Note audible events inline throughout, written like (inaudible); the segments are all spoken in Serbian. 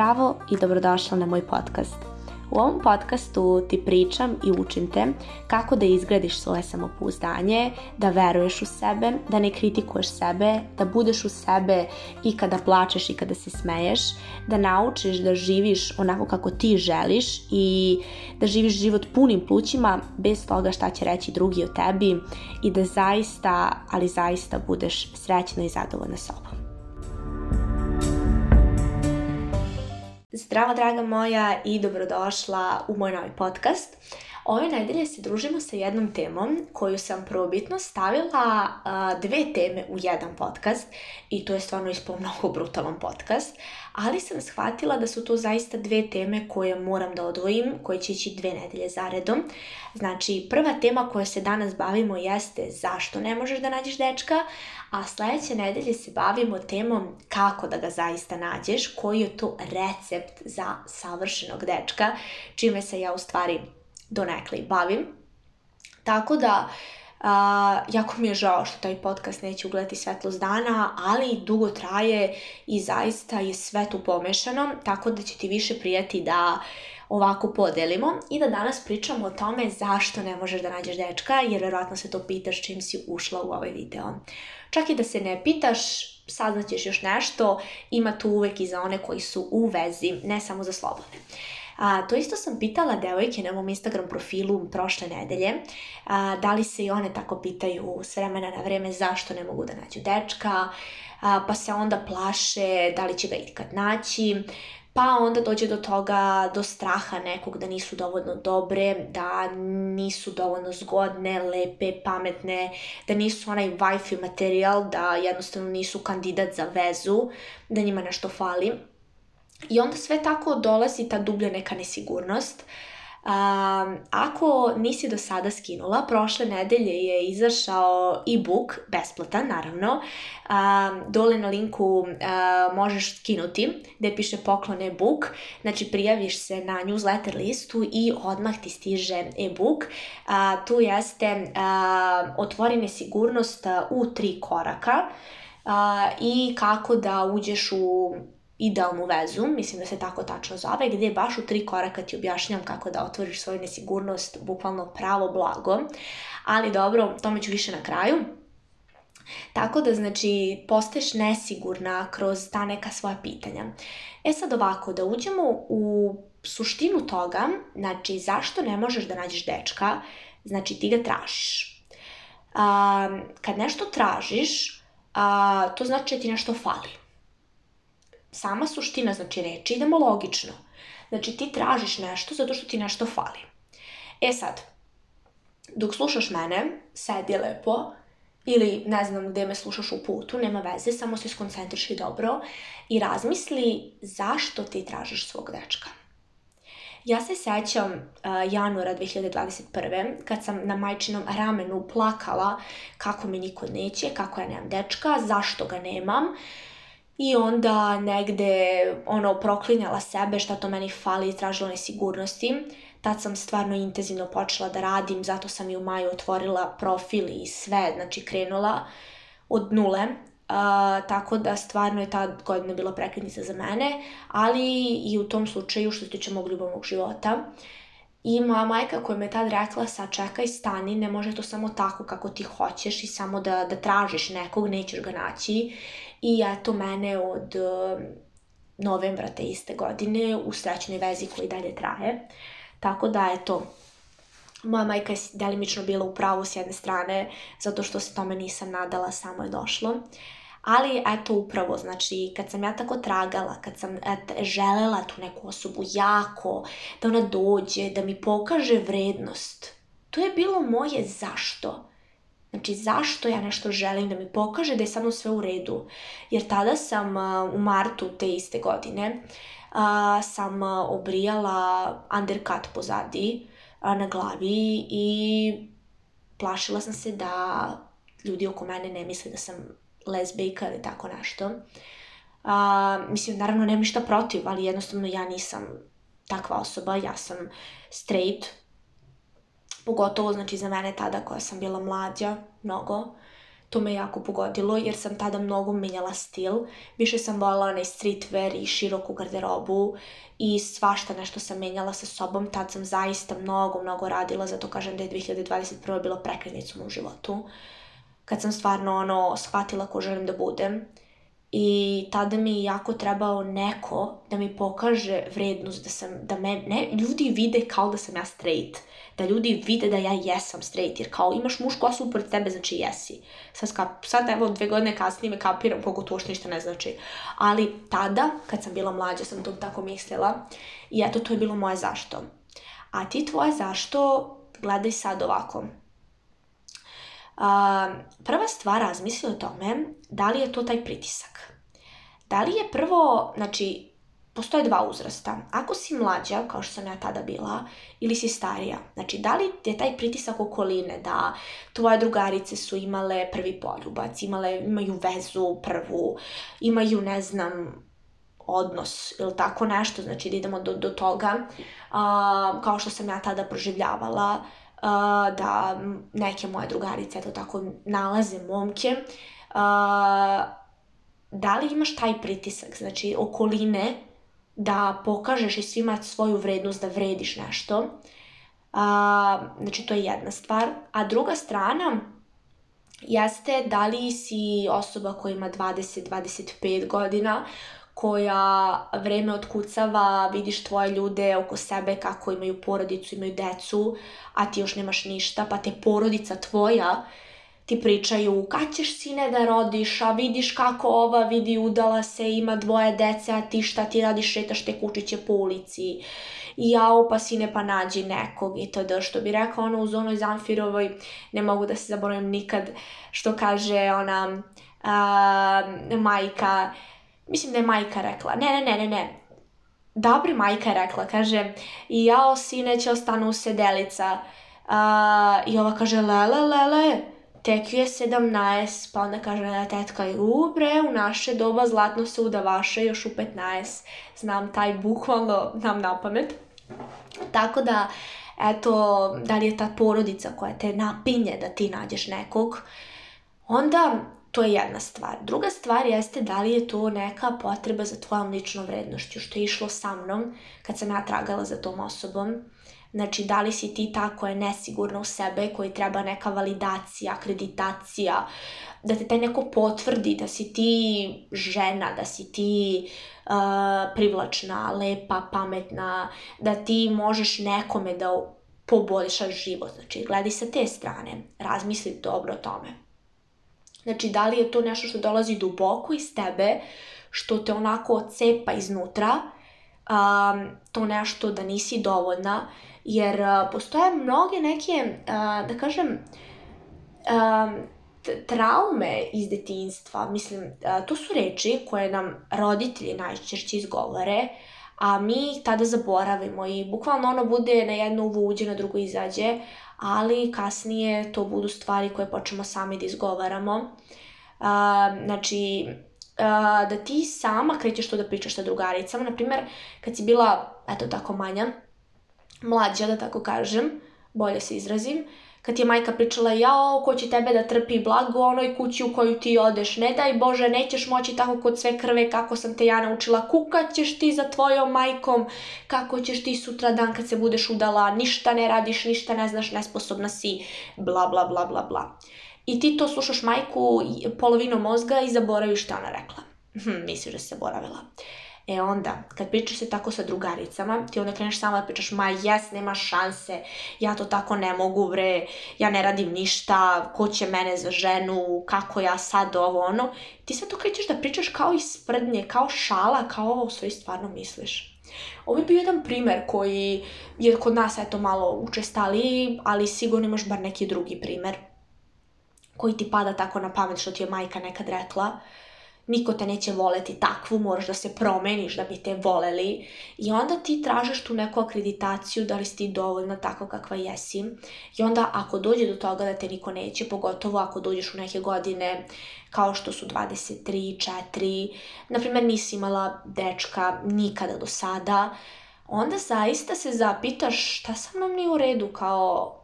Zdravo i dobrodošla na moj podcast. U ovom podcastu ti pričam i učim te kako da izgradiš svoje samopouzdanje, da veruješ u sebe, da ne kritikuješ sebe, da budeš u sebe i kada plačeš i kada se smeješ, da naučiš da živiš onako kako ti želiš i da živiš život punim plućima bez toga šta će reći drugi o tebi i da zaista, ali zaista budeš srećna i zadovoljna sobom. Zdravo draga moja i dobrodošla u moj novi podcast. Ove nedelje se družimo sa jednom temom koju sam probitno stavila a, dve teme u jedan podcast i to je stvarno ispao mnogo brutalan podcast, ali sam shvatila da su to zaista dve teme koje moram da odvojim, koje će ići dve nedelje zaredom. Znači, prva tema koja se danas bavimo jeste zašto ne možeš da nađeš dečka, a sledeće nedelje se bavimo temom kako da ga zaista nađeš, koji je to recept za savršenog dečka, čime se ja u stvari donekle bavim. Tako da, Uh, jako mi je žao što taj podcast neće ugledati svetlost dana, ali dugo traje i zaista je sve tu pomešano, tako da će ti više prijati da ovako podelimo i da danas pričamo o tome zašto ne možeš da nađeš dečka, jer verovatno se to pitaš čim si ušla u ovaj video. Čak i da se ne pitaš, saznaćeš još nešto, ima tu uvek i za one koji su u vezi, ne samo za slobodne. Uh, A, to isto sam pitala devojke na mom Instagram profilu prošle nedelje, a, da li se i one tako pitaju s vremena na vreme zašto ne mogu da nađu dečka, a, pa se onda plaše da li će ga ikad naći, pa onda dođe do toga, do straha nekog da nisu dovoljno dobre, da nisu dovoljno zgodne, lepe, pametne, da nisu onaj wifi materijal, da jednostavno nisu kandidat za vezu, da njima nešto fali. I onda sve tako dolazi ta dublja neka nesigurnost. Um, ako nisi do sada skinula, prošle nedelje je izašao e-book, besplatan naravno, um, dole na linku uh, možeš skinuti gde piše poklon e-book, znači prijaviš se na newsletter listu i odmah ti stiže e-book, uh, tu jeste uh, otvori nesigurnost u tri koraka uh, i kako da uđeš u idealnu vezu, mislim da se tako tačno zove, gde baš u tri koraka ti objašnjam kako da otvoriš svoju nesigurnost, bukvalno pravo blago, ali dobro, tome ću više na kraju. Tako da, znači, postaješ nesigurna kroz ta neka svoja pitanja. E sad ovako, da uđemo u suštinu toga, znači, zašto ne možeš da nađeš dečka, znači, ti ga tražiš. A, kad nešto tražiš, a, to znači da ti nešto fali sama suština znači reči, idemo logično. Znači ti tražiš nešto zato što ti nešto fali. E sad, dok slušaš mene, sedi lepo, ili ne znam gde me slušaš u putu, nema veze, samo se skoncentriši dobro i razmisli zašto ti tražiš svog dečka. Ja se sećam uh, januara 2021. kad sam na majčinom ramenu plakala kako me niko neće, kako ja nemam dečka, zašto ga nemam. Uh, i onda negde ono proklinjala sebe šta to meni fali i tražila nesigurnosti. Tad sam stvarno intenzivno počela da radim, zato sam i u maju otvorila profil i sve, znači krenula od nule. Uh, tako da stvarno je ta godina bila prekretnica za mene, ali i u tom slučaju što se tiče mog ljubavnog života. I moja majka koja me tad rekla, sa čekaj, stani, ne može to samo tako kako ti hoćeš i samo da, da tražiš nekog, nećeš ga naći I eto mene od um, novembra te iste godine u srećnoj vezi koji dalje traje. Tako da, eto, moja majka je delimično bila u pravu s jedne strane, zato što se tome nisam nadala, samo je došlo. Ali, eto, upravo, znači, kad sam ja tako tragala, kad sam et, želela tu neku osobu jako, da ona dođe, da mi pokaže vrednost, to je bilo moje zašto. Znači, zašto ja nešto želim da mi pokaže da je samo sve u redu? Jer tada sam uh, u martu te iste godine uh, sam uh, obrijala undercut pozadi uh, na glavi i plašila sam se da ljudi oko mene ne misle da sam lesbijka ili tako nešto. A, mislim, naravno, nemam ništa protiv, ali jednostavno ja nisam takva osoba, ja sam straight, pogotovo znači za mene tada koja sam bila mlađa, mnogo, to me jako pogodilo jer sam tada mnogo menjala stil, više sam volala onaj streetwear i široku garderobu i svašta nešto sam menjala sa sobom, tad sam zaista mnogo, mnogo radila, zato kažem da je 2021. bilo prekretnica u životu, kad sam stvarno ono shvatila ko želim da budem i tada mi je jako trebao neko da mi pokaže vrednost, da sam, da me, ne, ljudi vide kao da sam ja straight, da ljudi vide da ja jesam straight, jer kao imaš mušku osobu pored tebe, znači jesi. Sad, skap, sad evo dve godine kasnije me kapiram, koliko to uopšte ništa ne znači. Ali tada, kad sam bila mlađa, sam to tako mislila i eto, to je bilo moje zašto. A ti tvoje zašto gledaj sad ovako prva stvar razmisli o tome da li je to taj pritisak. Da li je prvo, znači, postoje dva uzrasta. Ako si mlađa, kao što sam ja tada bila, ili si starija, znači da li je taj pritisak okoline da tvoje drugarice su imale prvi poljubac, imale, imaju vezu prvu, imaju, ne znam, odnos ili tako nešto, znači da idemo do, do toga, a, kao što sam ja tada proživljavala, da neke moje drugarice, to tako, nalaze momke. Uh, Da li imaš taj pritisak, znači okoline, da pokažeš i svima svoju vrednost, da vrediš nešto. A, znači, to je jedna stvar. A druga strana, jeste da li si osoba koja ima 20-25 godina koja vreme otkucava, vidiš tvoje ljude oko sebe kako imaju porodicu, imaju decu, a ti još nemaš ništa, pa te porodica tvoja ti pričaju kad ćeš sine da rodiš, a vidiš kako ova vidi udala se, ima dvoje dece, a ti šta ti radiš, šetaš te kučiće po ulici. I jao, pa sine, pa nađi nekog i to da što bi rekao ono uz onoj Zamfirovoj, ne mogu da se zaboravim nikad, što kaže ona a, majka, mislim da je majka rekla, ne, ne, ne, ne, ne, da majka je rekla, kaže, i jao će ostanu sedelica, uh, i ova kaže, lele, lele, tek je 17, pa onda kaže na e, tetka, ubre, u naše doba zlatno se udavaše još u 15, znam taj bukvalno, nam na pamet. Tako da, eto, da li je ta porodica koja te napinje da ti nađeš nekog, onda To je jedna stvar. Druga stvar jeste da li je to neka potreba za tvojom ličnom vrednošću, što je išlo sa mnom kad sam ja tragala za tom osobom. Znači, da li si ti ta koja je nesigurna u sebe, koji treba neka validacija, akreditacija, da te taj neko potvrdi da si ti žena, da si ti uh, privlačna, lepa, pametna, da ti možeš nekome da poboljšaš život. Znači, gledaj sa te strane, razmisli dobro o tome. Znači, da li je to nešto što dolazi duboko iz tebe, što te onako cepa iznutra, um, to nešto da nisi dovoljna, jer uh, postoje mnoge neke, uh, da kažem, um, traume iz detinstva, mislim, uh, to su reči koje nam roditelji najčešće izgovore, a mi ih tada zaboravimo i bukvalno ono bude na jedno uvo uđe, na drugo izađe, ali kasnije to budu stvari koje počnemo sami da izgovaramo. Uh, znači, a, da ti sama krećeš to da pričaš sa drugaricama. na Naprimer, kad si bila, eto tako manja, mlađa da tako kažem, bolje se izrazim, uh, kad je majka pričala, jao, ko će tebe da trpi blago u onoj kući u koju ti odeš, ne daj Bože, nećeš moći tako kod sve krve kako sam te ja naučila, kukat ćeš ti za tvojom majkom, kako ćeš ti sutra dan kad se budeš udala, ništa ne radiš, ništa ne znaš, nesposobna si, bla, bla, bla, bla, bla. I ti to slušaš majku polovinu mozga i zaboraviš šta ona rekla. Hm, misliš da se boravila. Uh, E onda, kad pričaš se tako sa drugaricama, ti onda kreneš sama da pričaš, ma jes, nema šanse, ja to tako ne mogu, bre, ja ne radim ništa, ko će mene za ženu, kako ja sad ovo, ono. Ti sve to krećeš da pričaš kao iz sprdnje, kao šala, kao ovo u stvarno misliš. Ovo je bio jedan primer koji je kod nas eto malo učestali, ali sigurno imaš bar neki drugi primer koji ti pada tako na pamet što ti je majka nekad rekla. Uh, niko te neće voleti takvu, moraš da se promeniš da bi te voleli i onda ti tražiš tu neku akreditaciju da li si ti dovoljna tako kakva jesi i onda ako dođe do toga da te niko neće, pogotovo ako dođeš u neke godine kao što su 23, 4, naprimer nisi imala dečka nikada do sada, onda zaista se zapitaš šta sa mnom nije u redu, kao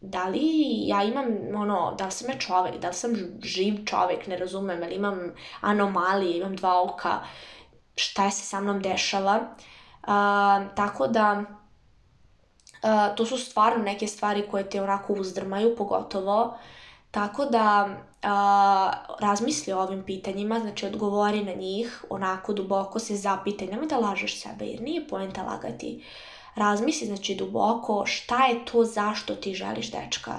da li ja imam, ono, da li sam ja čovek, da li sam živ čovek, ne razumem, ili imam anomalije, imam dva oka, šta je se sa mnom dešava. Uh, tako da, a, to su stvarno neke stvari koje te onako uzdrmaju, pogotovo. Tako da, uh, razmisli o ovim pitanjima, znači odgovori na njih, onako duboko se zapitaj, nemoj da lažeš sebe, jer nije poenta lagati. Uh, razmisli znači duboko šta je to zašto ti želiš dečka.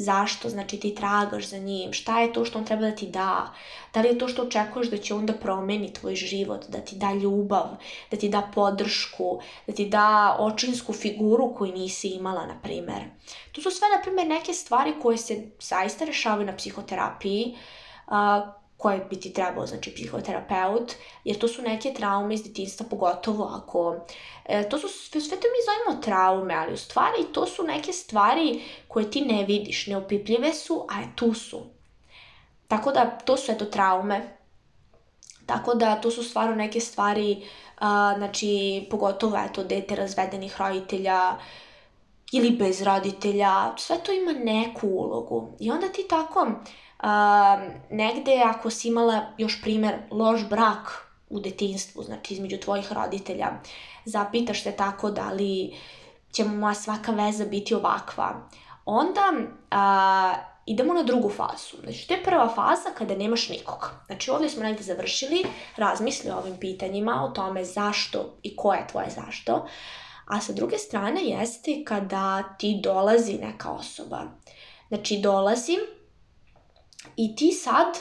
Zašto, znači ti tragaš za njim, šta je to što on treba da ti da, da li je to što očekuješ da će on da promeni tvoj život, da ti da ljubav, da ti da podršku, da ti da očinsku figuru koju nisi imala, na primer. To su sve, na primer, neke stvari koje se zaista rešavaju na psihoterapiji, uh, koje bi ti trebao, znači, psihoterapeut, jer to su neke traume iz detinjstva, pogotovo ako... E, to su, sve to mi zovemo traume, ali u stvari to su neke stvari koje ti ne vidiš, neopipljive su, a tu su. Tako da, to su, eto, traume. Tako da, to su stvarno neke stvari, a, znači, pogotovo, eto, dete razvedenih roditelja, ili bez roditelja, sve to ima neku ulogu. I onda ti tako, uh, a, negde ako si imala još primer loš brak u detinstvu, znači između tvojih roditelja, zapitaš se tako da li će moja svaka veza biti ovakva, onda a, idemo na drugu fazu. Znači, to je prva faza kada nemaš nikog. Znači, ovdje smo negdje završili, razmisli o ovim pitanjima, o tome zašto i ko je tvoje zašto. A sa druge strane jeste kada ti dolazi neka osoba. Znači, dolazi I ti sad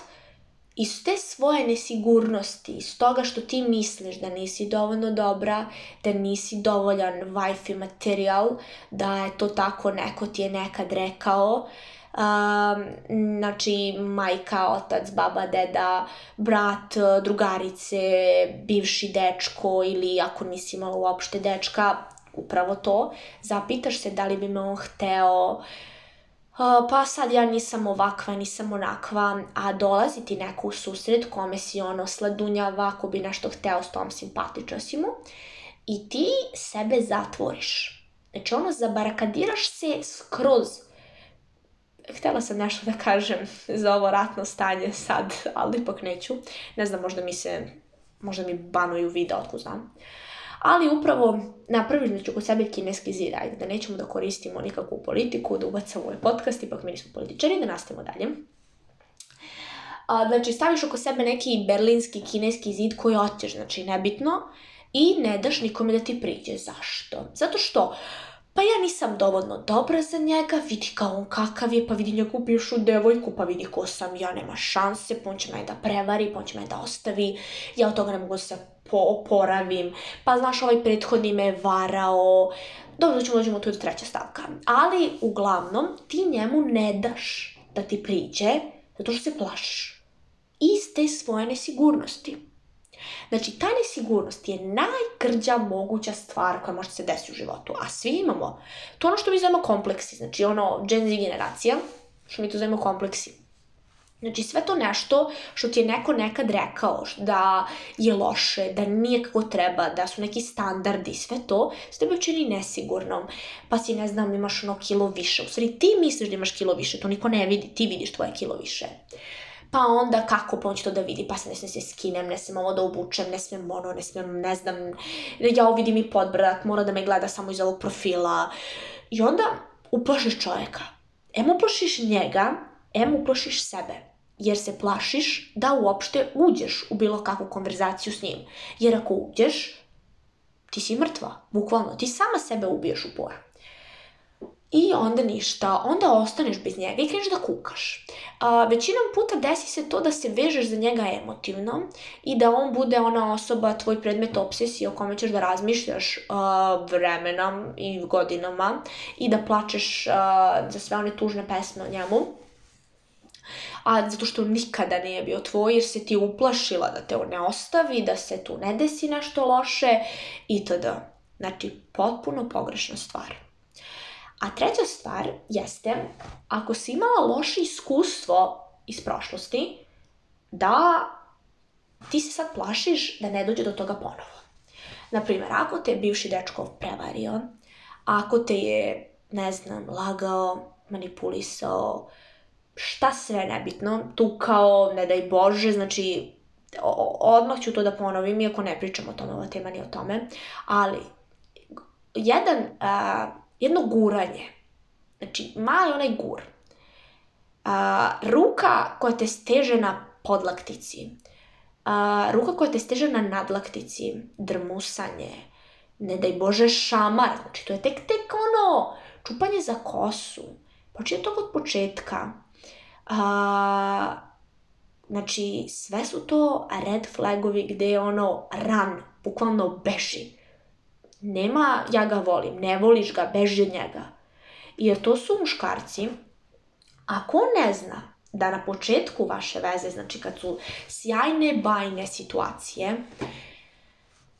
iz te svoje nesigurnosti, iz toga što ti misliš da nisi dovoljno dobra, da nisi dovoljan wifi materijal, da je to tako neko ti je nekad rekao, um, znači majka, otac, baba, deda, brat, drugarice, bivši dečko ili ako nisi imala uopšte dečka, upravo to, zapitaš se da li bi me on hteo, uh, pa sad ja nisam ovakva, nisam onakva, a dolazi ti neko u susret kome si ono sladunjava, ako bi nešto hteo s tom simpatiča si mu i ti sebe zatvoriš. Znači ono, zabarakadiraš se skroz. Htela sam nešto da kažem (laughs) za ovo ratno stanje sad, ali ipak neću. Ne znam, možda mi se, možda mi banuju video, otko znam. Uh, ali upravo napravili znači oko sebe kineski zid, ajde, da nećemo da koristimo nikakvu politiku, da ubacamo ovaj podcast, ipak mi nismo političari, da nastavimo dalje. A, znači, staviš oko sebe neki berlinski kineski zid koji oćeš, znači, nebitno, i ne daš nikome da ti priđe. Zašto? Zato što pa ja nisam dovoljno dobra za njega, vidi kao on kakav je, pa vidi njegovu bivšu devojku, pa vidi ko sam, ja nema šanse, pa on će me da prevari, pa on će me da ostavi, ja od toga ne mogu da se oporavim, pa znaš, ovaj prethodni me varao, dobro, ćemo dođemo tu do treća stavka, ali uglavnom ti njemu ne daš da ti priđe, zato što se plašiš. Iz te svoje nesigurnosti. Znači, ta nesigurnost je najgrđa moguća stvar koja može se desiti u životu, a svi imamo. To ono što mi zovemo kompleksi, znači ono Gen Z generacija, što mi to zovemo kompleksi. Znači sve to nešto što ti je neko nekad rekao da je loše, da nije kako treba, da su neki standardi, sve to se tebe čini nesigurnom. Pa si ne znam imaš ono kilo više, u stvari ti misliš da imaš kilo više, to niko ne vidi, ti vidiš tvoje kilo više pa onda kako, pa on će to da vidi, pa se ne smem da se skinem, ne smem ovo da obučem, ne smem ono, ne smem, ne znam, ja vidim i podbrat, mora da me gleda samo iz ovog profila. I onda uplašiš čoveka. Em uplašiš njega, em uplašiš sebe jer se plašiš da uopšte uđeš u bilo kakvu konverzaciju s njim. Jer ako uđeš, ti si mrtva, bukvalno, ti sama sebe ubiješ u pojam. I onda ništa, onda ostaneš bez njega i kreneš da kukaš. A, većinom puta desi se to da se vežeš za njega emotivno i da on bude ona osoba, tvoj predmet obsesije o kome ćeš da razmišljaš a, vremenom i godinama i da plačeš a, za sve one tužne pesme o njemu a zato što nikada nije bio tvoj jer se ti uplašila da te on ne ostavi, da se tu ne desi nešto loše itd. Znači, potpuno pogrešna stvar. A treća stvar jeste, ako si imala loše iskustvo iz prošlosti, da ti se sad plašiš da ne dođe do toga ponovo. Naprimer, ako te je bivši dečko prevario, ako te je, ne znam, lagao, manipulisao, šta sve nebitno, tukao, ne daj Bože, znači odmah ću to da ponovim, iako ne pričam o tome, ova tema nije o tome, ali jedan a, jedno guranje. Znači, mali onaj gur. A, ruka koja te steže na podlaktici. A, ruka koja te steže na nadlaktici. Drmusanje. Ne daj Bože šamar. Znači, to je tek tek ono čupanje za kosu. Počinje to od početka. A, znači, sve su to red flagovi gde je ono ran, bukvalno beži nema ja ga volim, ne voliš ga, beži od njega. Jer to su muškarci, ako ne zna da na početku vaše veze, znači kad su sjajne, bajne situacije,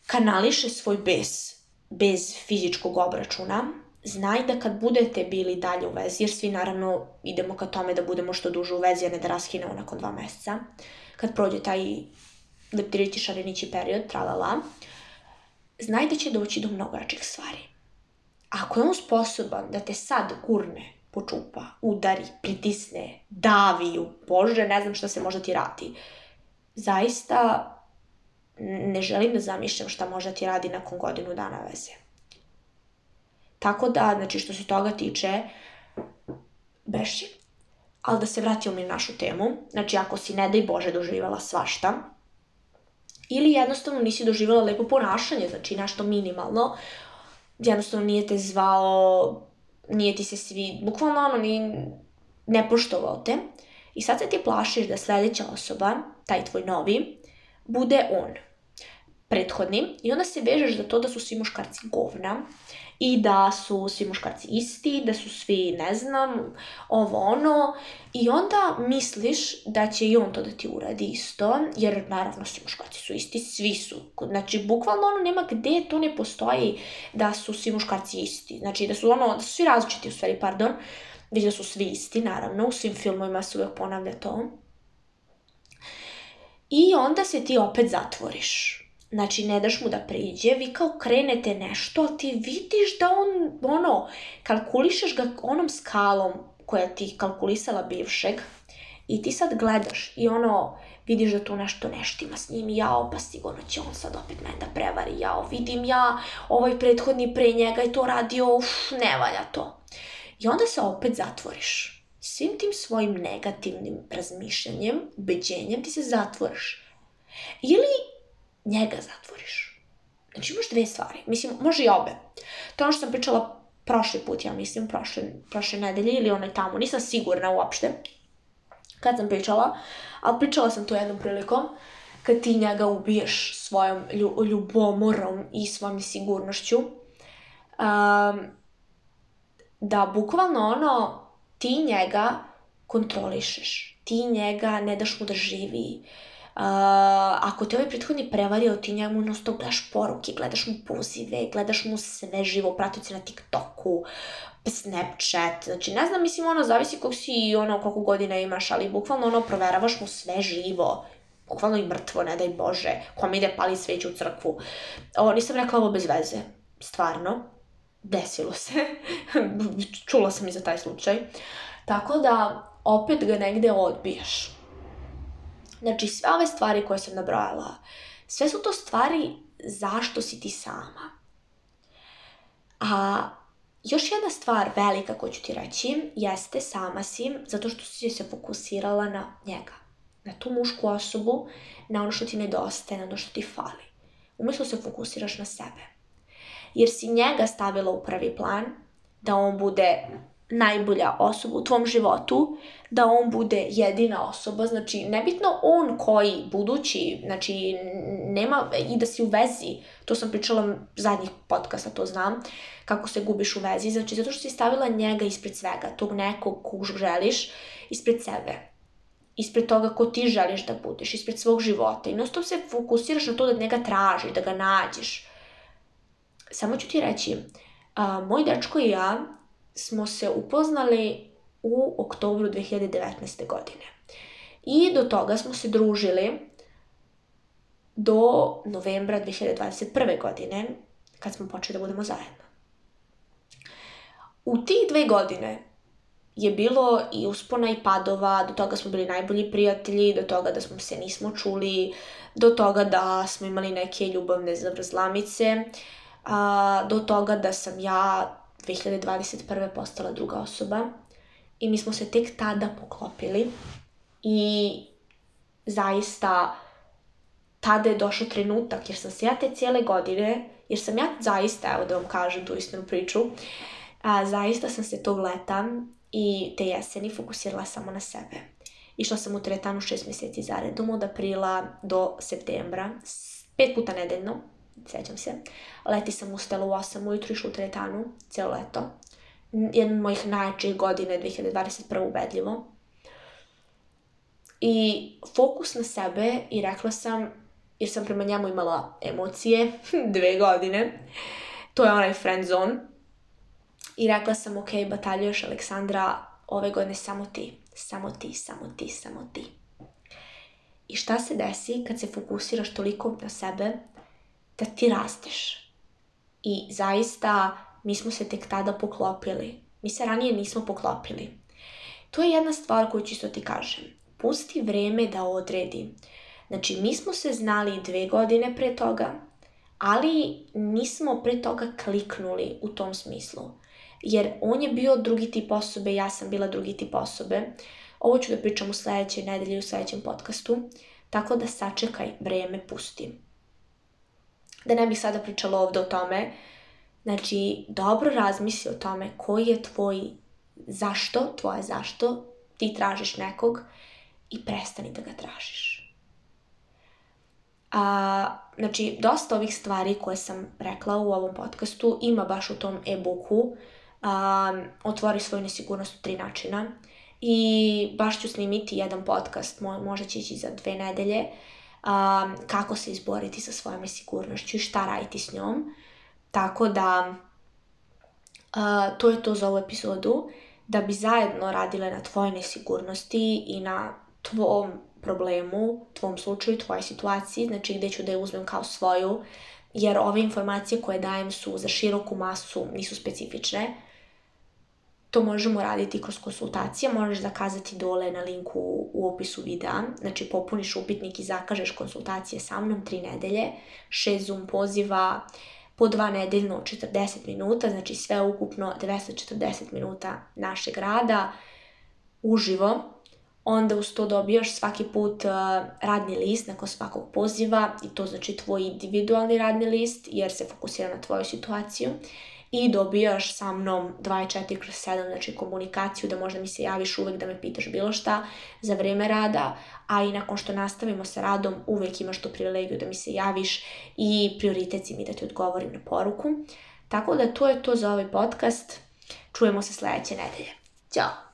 kanališe svoj bes bez fizičkog obračuna, znaj da kad budete bili dalje u vezi, jer svi naravno idemo ka tome da budemo što duže u vezi, a ne da raskinemo nakon dva meseca, kad prođe taj leptirići šarenići period, tralala, la, znaj da će doći do mnogo jačih stvari. Ako je on sposoban da te sad gurne, počupa, udari, pritisne, davi, bože, ne znam šta se možda ti radi, zaista ne želim da zamišljam šta možda ti radi nakon godinu dana veze. Tako da, znači, što se toga tiče, beši. Ali da se vratimo na našu temu, znači ako si, ne daj Bože, doživjela svašta, ili jednostavno nisi doživjela lepo ponašanje, znači nešto minimalno, jednostavno nije te zvao, nije ti se svi, bukvalno ono, ni, ne poštovao te. I sad se ti plašiš da sljedeća osoba, taj tvoj novi, bude on, prethodni, i onda se vežeš za to da su svi muškarci govna, i da su svi muškarci isti, da su svi, ne znam, ovo ono. I onda misliš da će i on to da ti uradi isto, jer naravno svi muškarci su isti, svi su. Znači, bukvalno ono nema gde to ne postoji da su svi muškarci isti. Znači, da su ono, da su svi različiti u stvari, pardon. Već da su svi isti, naravno, u svim filmovima se uvijek ponavlja to. I onda se ti opet zatvoriš Znači, ne daš mu da priđe, vi kao krenete nešto, ali ti vidiš da on, ono, kalkulišeš ga onom skalom koja ti kalkulisala bivšeg i ti sad gledaš i ono, vidiš da tu nešto neštima s njim, jao, pa sigurno će on sad opet mene da prevari, jao, vidim ja, ovaj prethodni pre njega je to radio, uf, ne valja to. I onda se opet zatvoriš. Svim tim svojim negativnim razmišljanjem, ubeđenjem ti se zatvoriš. Ili njega zatvoriš. Znači imaš dve stvari. Mislim, može i obe. To je ono što sam pričala prošli put, ja mislim, prošle, prošle nedelje ili onaj tamo. Nisam sigurna uopšte kad sam pričala, ali pričala sam to jednom prilikom, kad ti njega ubiješ svojom ljubomorom i svojom sigurnošću, um, da bukvalno ono, ti njega kontrolišeš, ti njega ne daš mu da živi, uh, Uh, ako te ovaj prethodni prevario, ti njemu non stop poruke, gledaš mu pozive, gledaš mu sve živo, pratioci na TikToku, Snapchat, znači ne znam, mislim, ono, zavisi kog si i ono, koliko godina imaš, ali bukvalno, ono, proveravaš mu sve živo, bukvalno i mrtvo, ne daj Bože, kom ide pali sveću u crkvu. O, nisam rekla ovo bez veze, stvarno, desilo se, (laughs) čula sam i za taj slučaj. Tako da, opet ga negde odbiješ. Znači, sve ove stvari koje sam nabrojala, sve su to stvari zašto si ti sama. A još jedna stvar velika koju ću ti reći jeste sama si zato što si se fokusirala na njega, na tu mušku osobu, na ono što ti nedostaje, na ono što ti fali. Umesto da se fokusiraš na sebe. Jer si njega stavila u prvi plan, da on bude najbolja osoba u tvom životu, da on bude jedina osoba, znači nebitno on koji budući, znači nema i da si u vezi, to sam pričala zadnjih podcasta, to znam, kako se gubiš u vezi, znači zato što si stavila njega ispred svega, tog nekog kog želiš, ispred sebe, ispred toga ko ti želiš da budeš, ispred svog života i non se fokusiraš na to da njega tražiš, da ga nađeš. Samo ću ti reći, a, moj dečko i ja smo se upoznali u oktobru 2019. godine. I do toga smo se družili do novembra 2021. godine, kad smo počeli da budemo zajedno. U tih dve godine je bilo i uspona i padova, do toga smo bili najbolji prijatelji, do toga da smo se nismo čuli, do toga da smo imali neke ljubavne zavrzlamice, a, do toga da sam ja 2021. postala druga osoba i mi smo se tek tada poklopili i zaista tada je došao trenutak jer sam se ja te cijele godine, jer sam ja zaista, evo da vam kažem tu istinu priču, a, zaista sam se tog leta i te jeseni fokusirala samo na sebe. Išla sam u teretanu šest meseci zaredom od aprila do septembra, pet puta nedeljno, sjećam se. Leti sam ustala u 8 ujutru, išla u teretanu, cijelo leto. Jedna od mojih najjačih godina 2021. ubedljivo. I fokus na sebe i rekla sam, jer sam prema njemu imala emocije, (laughs) dve godine, to je onaj friend zone. I rekla sam, ok, bataljuješ Aleksandra, ove godine samo ti, samo ti, samo ti, samo ti. I šta se desi kad se fokusiraš toliko na sebe, da ti rasteš. I zaista mi smo se tek tada poklopili. Mi se ranije nismo poklopili. To je jedna stvar koju čisto ti kažem. Pusti vreme da odredi. Znači, mi smo se znali dve godine pre toga, ali nismo pre toga kliknuli u tom smislu. Jer on je bio drugi tip osobe, ja sam bila drugi tip osobe. Ovo ću da pričam u sledećoj nedelji, u sledećem podcastu. Tako da sačekaj, vreme pusti da ne bih sada pričala ovde o tome. Znači, dobro razmisli o tome koji je tvoj zašto, tvoje zašto, ti tražiš nekog i prestani da ga tražiš. A, znači, dosta ovih stvari koje sam rekla u ovom podcastu ima baš u tom e-booku a, Otvori svoju nesigurnost u tri načina i baš ću snimiti jedan podcast, možda će ići za dve nedelje, uh, um, kako se izboriti sa svojom nesigurnošću i šta raditi s njom. Tako da, uh, to je to za ovu epizodu. Da bi zajedno radile na tvojoj nesigurnosti i na tvom problemu, tvom slučaju, tvojoj situaciji, znači gde ću da je uzmem kao svoju, jer ove informacije koje dajem su za široku masu, nisu specifične to možemo raditi kroz konsultacije, možeš zakazati dole na linku u opisu videa, znači popuniš upitnik i zakažeš konsultacije sa mnom 3 nedelje, 6 Zoom poziva, po dva nedeljno 40 minuta, znači sve ukupno 240 minuta našeg rada uživo, onda uz to dobijaš svaki put uh, radni list nakon svakog poziva i to znači tvoj individualni radni list jer se fokusira na tvoju situaciju i dobijaš sa mnom 24 kroz 7, znači komunikaciju da možda mi se javiš uvek da me pitaš bilo šta za vreme rada, a i nakon što nastavimo sa radom uvek imaš tu privilegiju da mi se javiš i prioritet si mi da ti odgovorim na poruku. Tako da to je to za ovaj podcast. Čujemo se sledeće nedelje. Ćao!